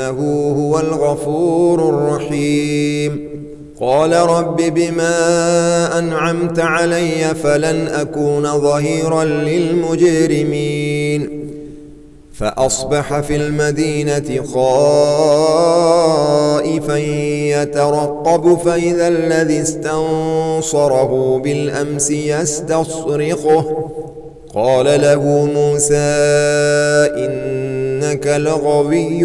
إنه هو الغفور الرحيم. قال رب بما أنعمت علي فلن أكون ظهيرا للمجرمين. فأصبح في المدينة خائفا يترقب فإذا الذي استنصره بالأمس يستصرخه. قال له موسى إنك لغوي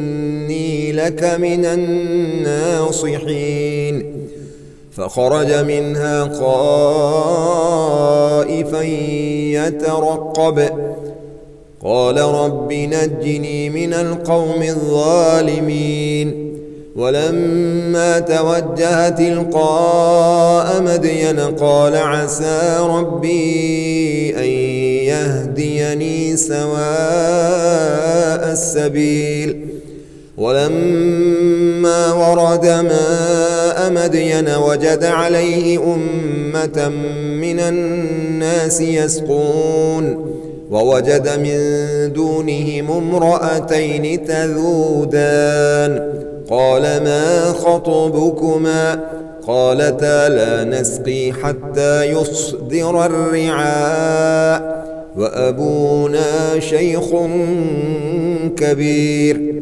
لك من الناصحين. فخرج منها خائفا يترقب. قال رب نجني من القوم الظالمين. ولما توجه تلقاء مدين قال عسى ربي أن يهديني سواء السبيل. ولما ورد ماء مدين وجد عليه أمة من الناس يسقون ووجد من دونهم امرأتين تذودان قال ما خطبكما قالتا لا نسقي حتى يصدر الرعاء وأبونا شيخ كبير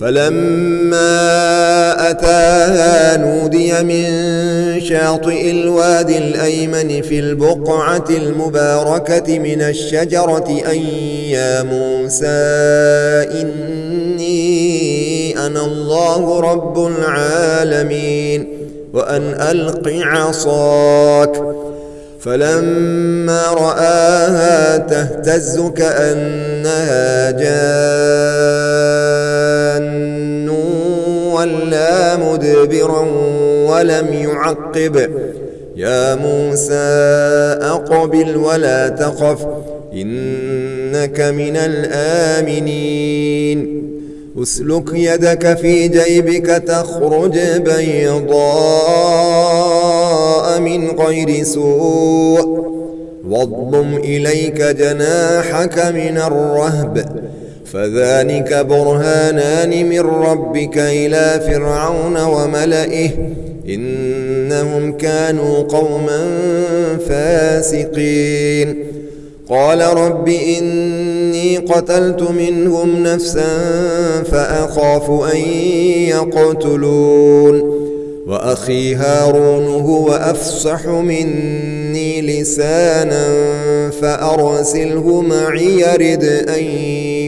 فلما أتاها نودي من شاطئ الوادي الأيمن في البقعة المباركة من الشجرة أن يا موسى إني أنا الله رب العالمين وأن ألق عصاك. فلما رآها تهتز كأنها جان. مدبرا ولم يعقب. يا موسى أقبل ولا تخف إنك من الآمنين. أسلك يدك في جيبك تخرج بيضاء من غير سوء. واضم إليك جناحك من الرهب. فذلك برهانان من ربك إلى فرعون وملئه إنهم كانوا قوما فاسقين. قال رب إني قتلت منهم نفسا فأخاف أن يقتلون. وأخي هارون هو أفصح مني لسانا فأرسله معي يرد أن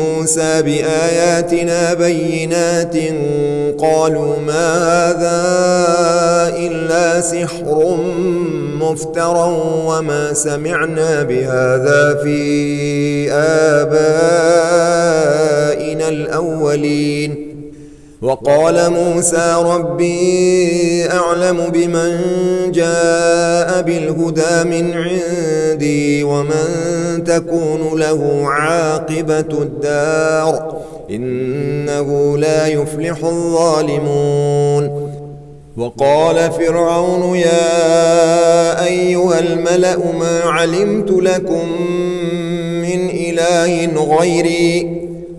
موسى بآياتنا بينات قالوا ما هذا إلا سحر مفترى وما سمعنا بهذا في آبائنا الأولين وقال موسى ربي أعلم بمن جاء بالهدى من عندي ومن تكون له عاقبة الدار إنه لا يفلح الظالمون. وقال فرعون يا أيها الملأ ما علمت لكم من إله غيري؟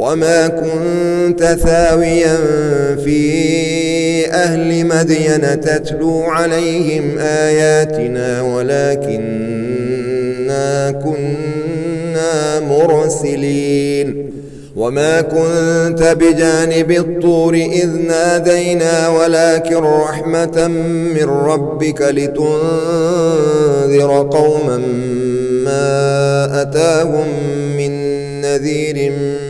وما كنت ثاويا في أهل مدين تتلو عليهم آياتنا ولكننا كنا مرسلين وما كنت بجانب الطور إذ نادينا ولكن رحمة من ربك لتنذر قوما ما أتاهم من نذير من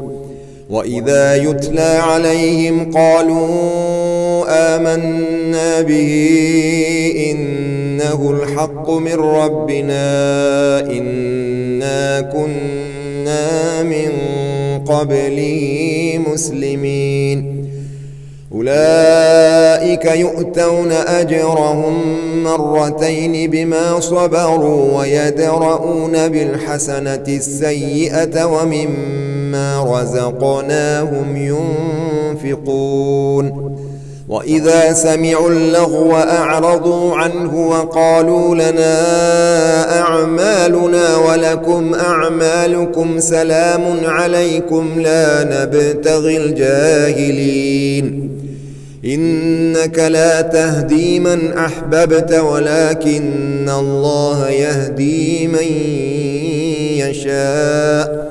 وإذا يتلى عليهم قالوا آمنا به إنه الحق من ربنا إنا كنا من قبله مسلمين أولئك يؤتون أجرهم مرتين بما صبروا ويدرؤون بالحسنة السيئة ومما رزقناهم ينفقون. وإذا سمعوا اللغو أعرضوا عنه وقالوا لنا أعمالنا ولكم أعمالكم سلام عليكم لا نبتغي الجاهلين. إنك لا تهدي من أحببت ولكن الله يهدي من يشاء.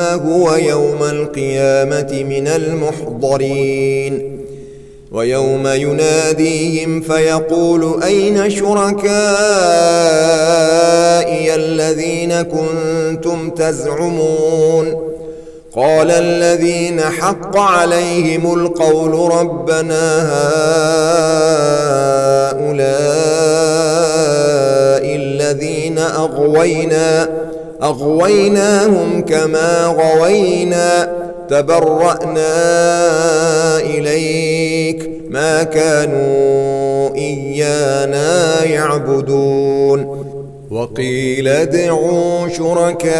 هو يوم القيامة من المحضرين. ويوم يناديهم فيقول أين شركائي الذين كنتم تزعمون؟ قال الذين حق عليهم القول ربنا هؤلاء الذين أغوينا. أغويناهم كما غوينا تبرأنا إليك ما كانوا إيانا يعبدون. وقيل ادعوا شركاءكم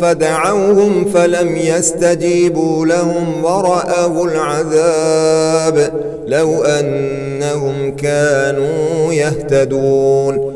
فدعوهم فلم يستجيبوا لهم ورأوا العذاب لو أنهم كانوا يهتدون.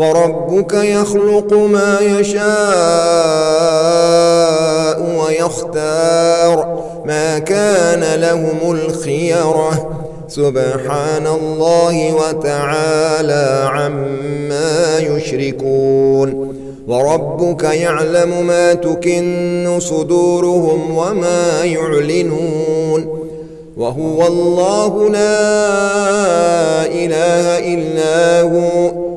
وربك يخلق ما يشاء ويختار ما كان لهم الخيرة. سبحان الله وتعالى عما يشركون. وربك يعلم ما تكن صدورهم وما يعلنون. وهو الله لا إله إلا هو.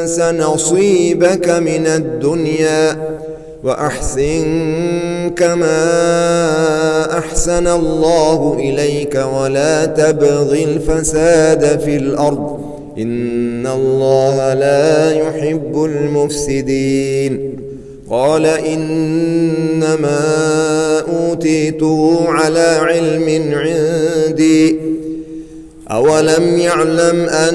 تنس نصيبك من الدنيا وأحسن كما أحسن الله إليك ولا تبغ الفساد في الأرض إن الله لا يحب المفسدين قال إنما أوتيته على علم عندي أولم يعلم أن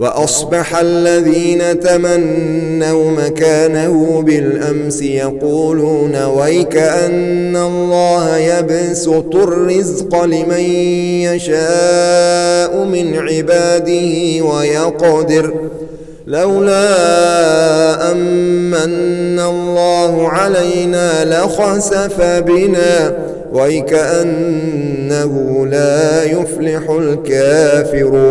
وأصبح الذين تمنوا مكانه بالأمس يقولون ويك أن الله يبسط الرزق لمن يشاء من عباده ويقدر لولا أمن الله علينا لخسف بنا ويكأنه لا يفلح الكافرون